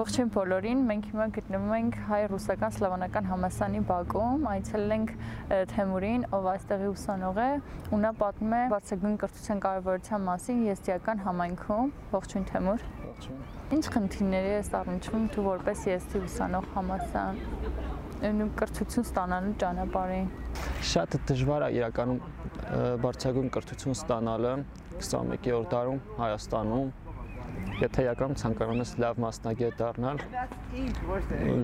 Ողջույն բոլորին, մենք հիմա գտնվում ենք հայ-ռուսական սլավանական համասանի բակում, այցելել ենք Թեմուրին, ով այստեղի ուսանող է, ու նա պատմում է բարձրագույն կրթության կարևորության մասին եստիական համայնքում։ Ողջույն Թեմուր։ Ողջույն։ Ինչ խնդիրների ես առնչվում դու որպես եստի ուսանող համասան ու կրթություն ստանալու ճանապարհին։ Շատ դժվար է իրականում բարձրագույն կրթություն ստանալը 21-րդ դարում Հայաստանում եթե եկամ ցանկանում ես լավ մասնագետ դառնալ,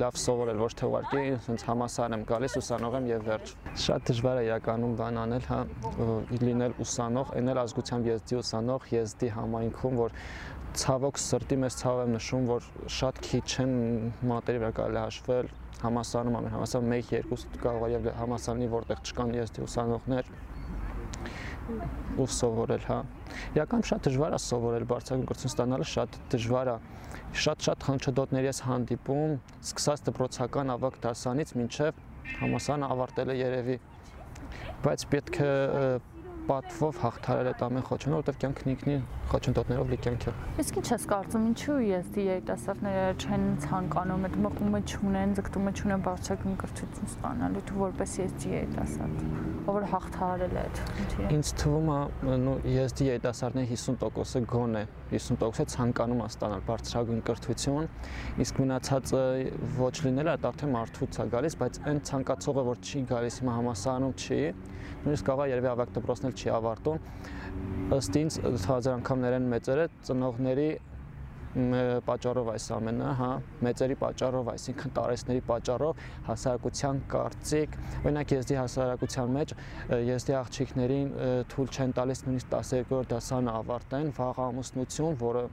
լավ սովորել, ոչ թե ուղարկի ինձ համասարան եմ գալիս, ուսանող եմ եւ վերջ։ Շատ դժվար է իրականում բան անել, հա, լինել ուսանող, ենել ազգությամբ եզդի ուսանող, եզդի համայնքում, որ ցավոք սրտի մեծ ցավ եմ նշում, որ շատ քիչ են մատերի վրա կարելի հաշվել համասարանում ամեն համասարում 1-2 կարող է եւ համասարանի որտեղ չկան եզդի ուսանողներ ու սովորել, հա։ Իրական շատ դժվար է սովորել բարձրագույն կրթություն ստանալը, շատ դժվար է։ Շատ-շատ խնչդոտների ես հանդիպում, սկսած դպրոցական ավակ դասանից մինչև համասանը ավարտել է երևի։ Բայց պետք է պատվով հաղթարել այդ ամեն խոչընդոտը, որովհետև կյանքն ինքնին խոչընդոտներով լի կյանք է։ Իսկ ինչ ես կարծում, ինչու ես երիտասարդները չեն ցանկանում այդ մղումը չունեն, ձգտումը չունեն բարձրագույն կրթություն ստանալու, դու որպես ես երիտասարդ ով հաղթահարել այդ խնդիրը։ Ինձ թվում է, նո ESD երիտասարդների 50%-ը գոն է, 50%-ը ցանկանում է ստանալ բարձրագույն կրթություն, իսկ մնացածը ոչ լինելը դա արդեն մարդուց է գալիս, բայց այն ցանկացողը, որ չի գալիս հիմա համասարանում չի, նույնիսկ կարող է երևի ավակ դպրոցն էլ չի ավարտում, ըստ ինձ հազար անգամներեն մեծերը ծնողների պատճառով այս ամենը, հա, մեծերի պատճառով, այսինքն տարեսների պատճառով հասարակության կարծիք, օրինակ եզդի հասարակության մեջ եզդի աղջիկներին թույլ չեն տալիս նույնիսկ 12-րդ դասանը ավարտեն, վաղ ամուսնություն, որը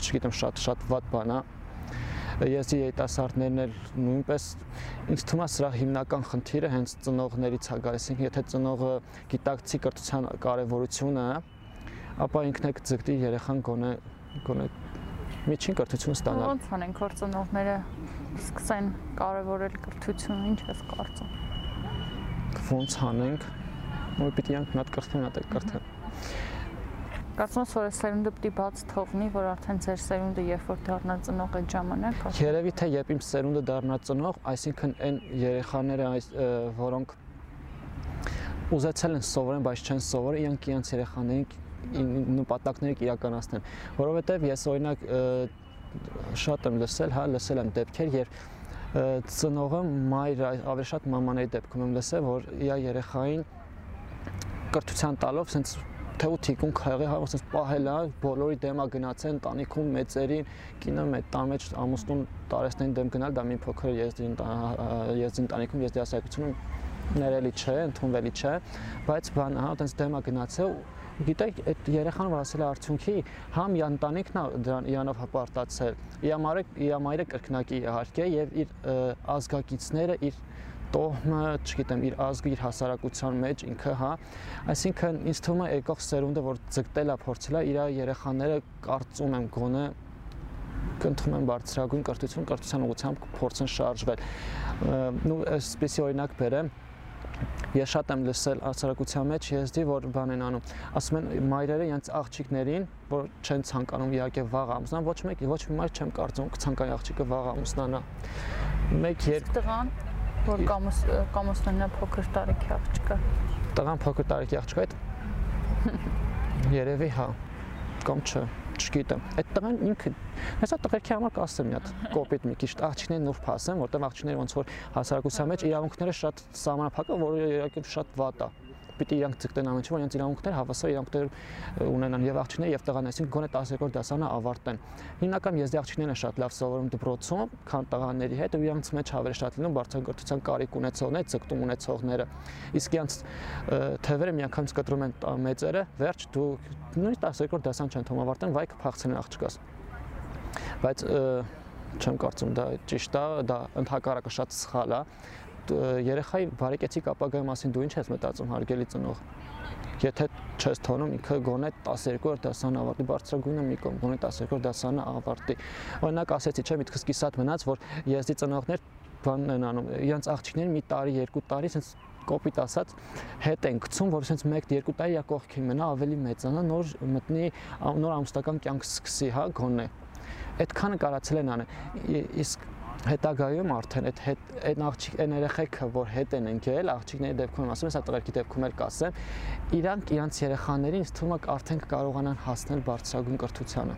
չգիտեմ, շատ շատ վատ բան է ես երիտասարդներն էլ նույնպես ինձ թվում է սրա հիմնական խնդիրը հենց ծնողներից է գալիս, եթե ծնողը գիտակցի կրթության կարևորությունը, ապա ինքն է կձգտի երեխան գոնե գոնե միջին կրթություն ստանալ։ Ոնց անենք որ ծնողները սկսեն կարևորել կրթությունը, ինչ ես կարծում։ Ոնց անենք, որ պիտի անք մատ կրթեն, մատ կրթեն։ Կարծում ես որ սերունդը պիտի բաց թողնի, որ արդեն ձեր սերունդը երբ որ դառնա ծնող այդ ժամանակ։ Երևի թե երբ իմ սերունդը դառնա ծնող, այսինքն այն երեխաները այս որոնք ուզեցել են սովորեն, բայց չեն սովորել, իրանք իրենց երեխաներին նպատակները իրականացնեն, որովհետև ես օրինակ շատ եմ լսել, հա, լսել եմ դեպքեր, երբ ծնողը մայր ավելի շատ մամաների դեպքում եմ լսել, որ իր երեխային կրթության տալով սենց թե ու թիկուն քայղի հա ասես պահել է բոլորի դեմա գնացեն տանիքում մեծերին կինը մեծ տան մեջ ամուսնուն տարեստեն դեմ գնալ դա մի փոքր եզդին եզդին տանիքում եզդի ասակցությունը ներելի չէ ընդունվելի չէ բայց բան հա այտենց դեմա գնացել գիտեք, այդ երեխան որ ասել է արդյունքի, համ ընտանիքն է իրանով հպարտացել։ Իր մայրը իր մայրը կրկնակի իհարկե եւ իր ազգակիցները իր տոհմը, չգիտեմ, իր ազգը, իր հասարակության մեջ ինքը, հա, այսինքն ինձ թվում է եկող սերունդը, որ ձգտել է, փորձել է իր երեխաները կարծում եմ գոնե կընտրում են բարձրագույն կրթություն, կրթության ուղղությամբ փորձեն շարժվել։ Նու այսպեսի օրինակ բերեմ, Ես շատ եմ լսել հասարակության մեջ եզդի, որ բան են անում։ Ասում են մայրերը իրենց աղջիկներին, որ չեն ցանկանում իհարկե վաղ ամուսնան, ոչ մեկ, ոչ մի մայր չեմ կարծում կցանկանի աղջիկը վաղ ամուսնանա։ Մեկ երբ տղան, որ կամուս կամուսնանա փոքր տարիքի աղջիկը։ Տղան փոքր տարիքի աղջիկը այդ երևի հա կամ չէ չգիտեմ։ Այդ տղան ինքը հեսա տղերքի համար կասեմ մի հատ կոպիտ մի քիչ աղջիկներին նուրբ ասեմ, որտեղ աղջիկները ոնց որ հասարակության մեջ իրավունքները շատ սահմանափակ է, որը իրականում շատ վատ է պիտի իրանք ցկտեն ամեն ինչ, որ իրենց իրավունքներ հավասար իրավունքներ ունենան եւ աղջիկները եւ տղաները, այսինքն գոնե 12-րդ դասանը ավարտեն։ Հիմնական եզդի աղջիկներն են շատ լավ սովորում դպրոցում, քան տղաների հետ ու իրանք մեջ ավելի շատ լինում բարձրագործության կարիք ունեցողներ, ցկտում ունեցողները։ Իսկ իրանք թևերը միանգամից կտրում են մեծերը, վերջ դու նույնիսկ 12-րդ դասան չեն թվում ավարտեն, վայ կփախցնեն աղջկաս։ Բայց չեմ կարծում դա ճիշտ է, դա ընդհակառակը շատ սխալ է երեխայի բարեկեցիկ ապագայի մասին դու ինչ ես մտածում հարգելի ծնող? Եթե չես թողնում ինքը գոնե 12-րդ դասան ավարտի բարձրագույնը մի կողմ գոնե 12-րդ դասանը ավարտի օրինակ ասեցի չէ միտքս կիսատ մնաց որ եզդի ծնողներ բանն են անում իրենց աղջիկներին մի տարի երկու տարի sense կոպիտ ասած հետ են գցում, որ sense 1-2 տարի յա կողքի մնա ավելի մեծանա, նոր մտնի նոր ամուսնական կյանք սկսի, հա, գոնե այդքանը կարացել են անել իսկ հետագայում արդեն այդ հետ այն աղջիկ այն երեխեքը որ հետ են ընկել աղջիկների դեպքում ասում եմ սա տղերքի դեպքում էլ կասեմ իրանք իրանց երեխաներին ինձ թվում է արդեն կարողանան հասնել բարձրագույն կրթությանը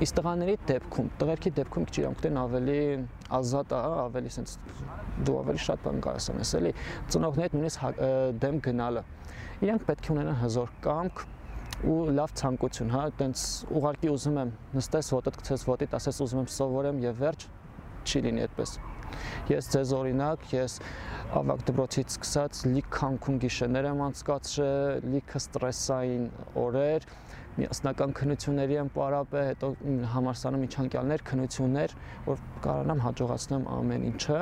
Իսկ տղաների դեպքում, տղերքի դեպքում քիչ իրանքներն ավելի ազատ է, ավելի sense դու ավելի շատ բան կարաս անես, էլի ծնողներդ նույնիսկ հա, դեմ գնալը։ Իրանք պետք է ունենան հզոր կամք ու լավ ցանկություն, հա, տենց ուղարկի ուզում եմ նստես ոտդ գցես ոտիդ, ասես ուզում եմ սովորեմ եւ վերջ չի լինի այդպես։ Ես ձեզ օրինակ, ես ավակ դպրոցից սկսած լիք քանքուն գիշերներ եմ անցկացրել, լիքը ստրեսային օրեր, միասնական քննությունների եմ պարապե, հետո համարսանում միջանկյալներ, քննություններ, որ կարողանամ հաջողացնեմ ամեն ինչը։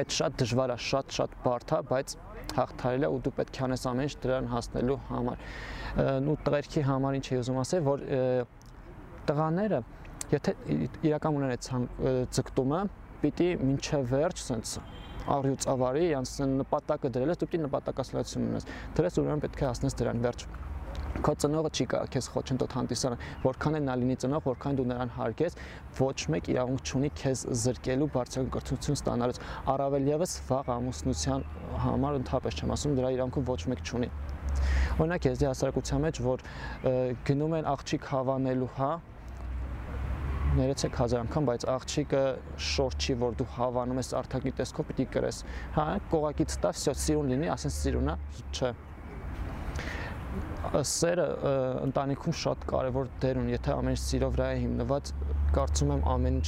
Այդ շատ դժվար է, շատ-շատ բարդ է, բայց հաղթարել է ու դու պետք է անես ամեն ինչ դրան հասնելու համար։ Ու տղերքի համար ինչ էի ուզում ասել, որ տղաները եթե իրական ունեն այդ ձգտումը, պիտի մինչև վերջ sense առյուծ ավարի, յանց նպատակը դրել ես, դու պիտի նպատակասլացություն ունես։ Դրես ուրեմն պետք է հասնես դրան վերջ քո ծնողը չի կարող քեզ խոչընդոտ հանդիսանալ, որքան է նա լինի ծնող, որքան դու նրան հարգես, ոչ մեկ իրավունք չունի քեզ զրկելու բարձրագույն կրթություն ստանալուց, առավել եւս վաղ ամուսնության համար ընդհանրապես չեմ ասում, դրա իրավունքը ոչ մեկ չունի։ Օրինակ ես դե հասարակության մեջ, որ գնում են աղջիկ հավանելու, հա, ներեցեք հազար անգամ, բայց աղջիկը շորտ չի, որ դու հավանում ես արթակի տեսքով պիտի կրես։ Հա, կողակից տա, վсё, սիրուն լինի, ասես սիրունա, չէ սերը ընտանիքում շատ կարևոր դեր ունի, եթե ամեն ինչ սիրո վրա է հիմնված, կարծում եմ ամեն ինչ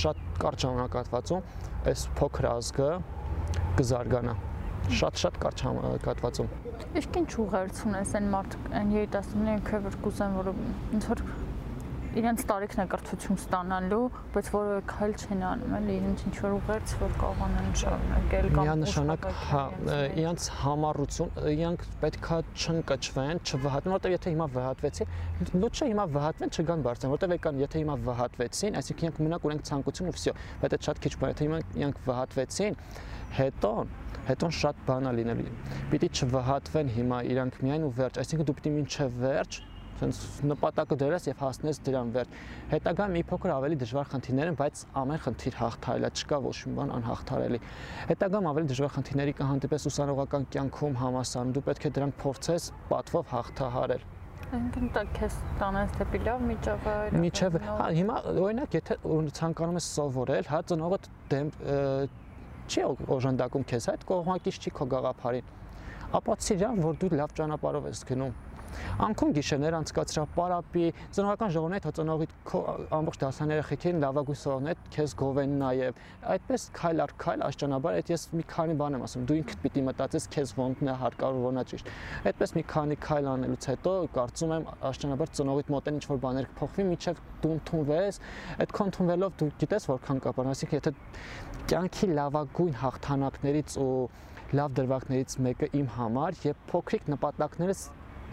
շատ կարճ ժամանակահատվածում այս փոքր ազգը կզարգանա շատ-շատ կարճ ժամանակահատվածում։ Իսկ ինչ ուղերձ ունես այն մարդ այն երիտասարդներին, որ կուզեն, որ ինչ որ իրենց տարիքն է կրթություն ստանալու, բայց որևէ քայլ չեն անում, էլի իրենց ինչ որ ուղերձ, որ կարողանան շարունակել կամ միանշանակ հա, իրենց համառություն, իրանք պետքա չընկճվեն, չվհատվեն, որտեղ եթե հիմա վհատվեցին, լույսը հիմա վհատվեն, չգան բարձր, որտեղ եկան, եթե հիմա վհատվեցին, այսինքն իրանք մնաք ունենք ցանկություն ու վсё, բայց այդ շատ քիչ բան, եթե հիմա իրանք վհատվեցին, հետո հետո շատ բան է լինելու։ Պիտի չվհատվեն հիմա իրանք միայն ու վերջ, այսինքն դու պիտի մինչև վերջ ցենց նպատակը դրես եւ հասնես դրան վերջ։ Հետագա մի փոքր ավելի դժվար խնդիրներ են, բայց ամեն խնդիր հաղթարել է, չկա ոչ մի բան անհաղթարելի։ Հետագամ ավելի դժվար խնդիրների կհանդիպես ուսանողական կյանքում համասարում, դու պետք է դրանք փորձես պատվով հաղթահարել։ տա քեզ տանես դեպի լավ միջավայր։ Միջև, հա, հիմա օրինակ եթե ցանկանում ես սովորել, հա, ծնողը դեմ չի օժանդակում քեզ այդ կողմակից չի քո գաղափարին ապա ցիրան որ դու լավ ճանապարհով ես գնում Անկում գիշերներ անցկացրա պարապի, ծնողական ժողովն այդ ծնողի ամբողջ դասաները երեխեքին լավագույն սովն այդ քեզ գովեն նաև։ Այդպես քայլ առ քայլ աշճանաբար այդ ես մի քանի բան եմ ասում, դու ինքդ պիտի մտածես քեզ ոնքն է հարկավոր ոնա ճիշտ։ Այդպես մի քանի քայլ անելուց հետո կարծում եմ աշճանաբար ծնողիդ մոտ են ինչ որ բաներ կփոխվի, միջև դու ընդունվես, այդ կոնթունվելով դու գիտես որքան կապան, այսինքն եթե կյանքի լավագույն հաղթանակներից ու լավ դրվագներից մեկը իմ համար եւ փոքրիկ նպատակներս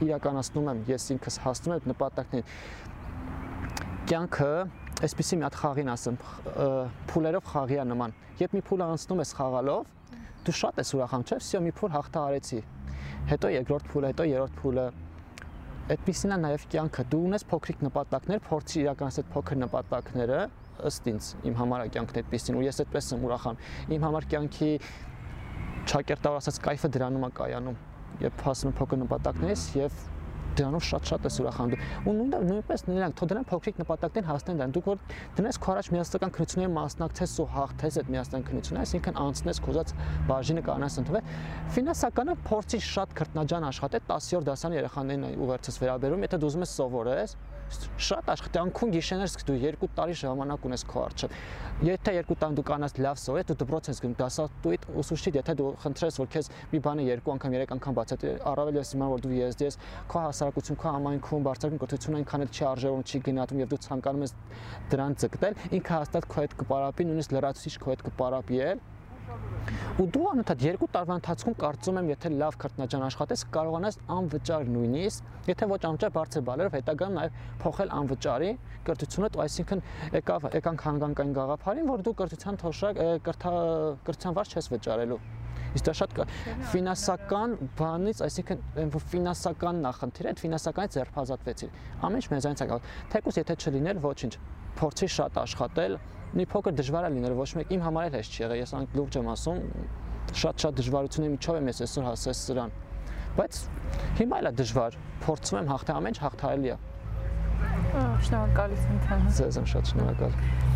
իրականացնում եմ, ես ինքս հասնում եմ նպատակներին։ Կյանքը այսպեսի մի հատ խաղին ասեմ, փուլերով խաղիա նման։ Երբ մի փուլ անցնում ես խաղալով, դու շատ ես ուրախանում, չէ՞, всё մի փուլ հաղթահարեցի։ Հետո երկրորդ փուլը, հետո երրորդ փուլը, այդպեսին է նաև կյանքը։ Դու ունես փոքրիկ նպատակներ, փորձի իրականացնել փոքր նպատակները, ըստ ինձ իմ համար կյանքն այդպեսին ու ես այդպես եմ ուրախանում։ Իմ համար կյանքի ճակերտավոր ասած կայֆը դրանում է կայանում երբ հասնում փոքր նպատակներից եւ դրանով շատ-շատ ես ուրախանում։ Ու նույնը նույնպես նրանք թող դրան փոքրիկ նպատակներին հասնեն դրան։ Դուք որ դնես քո առաջ միասնական քննությունների մասնակցես ու հաղթես այդ միասնական քննությունը, այսինքն անցնես քոզած բաժինը կանաս ընդունել։ Ֆինանսականը փորձի շատ քրտնաջան աշխատել 10-րդ դասանի երեխաներին ուղերձս վերաբերում, եթե դու ուզում ես սովորես, շատ աշխատանքուն գիշերներ սկսի դու 2 տարի ժամանակ ունես քո արժե։ Եթե 2 տարի դու կանաս լավ սովորես, դու դպրոց ես գնում, դասատուիդ ուսուցիչի, եթե դու խնդրես, որ քեզ մի բանը 2 անգամ, 3 անգամ բացատրի, առավել ես իմանալ, որ դու եզդի ես, քո հասարակություն, քո համայնքում բարձրագույն կրթություն այնքան էլ չի արժևորում, չի գնահատում եւ դու ցանկանում ես դրան ձգտել, ինքը հաստատ քո հետ կպարապի, նույնիսկ լրացուցիչ քո հետ կպարապի էլ Ու դու անընդհատ երկու տարվա ընթացքում կարծում եմ, եթե լավ քրտնաջան աշխատես, կարողանաս անվճար նույնիսկ, եթե ոչ անվճար բարձր բալերով հետագան նաև փոխել անվճարի կրթությունը, այսինքն եկավ եկանք հանգանկային գաղափարին, որ դու կրթության թոշակ կրթա կրթության վարձ չես վճարելու։ Իսկ դա շատ ֆինանսական բանից, այսինքն ֆինանսական նախնդիր է, այդ ֆինանսականից ձերբազատվեցի։ Ամեն ինչ մեզանից է գալ։ Թեկուզ եթե չլիներ ոչինչ փորձի շատ աշխատել, մի փոքր դժվար է լինել, ոչ մեկ իմ համար էլ հեշտ չի եղել, ես անգ լուրջ եմ ասում, շատ-շատ դժվարությունների միջով եմ ես այսօր հասել սրան։ Բայց հիմա էլ է դժվար, փորձում եմ հաղթել ամեն ինչ հաղթահարելի է։ Շնորհակալություն։ Ձեզ եմ շատ շնորհակալ։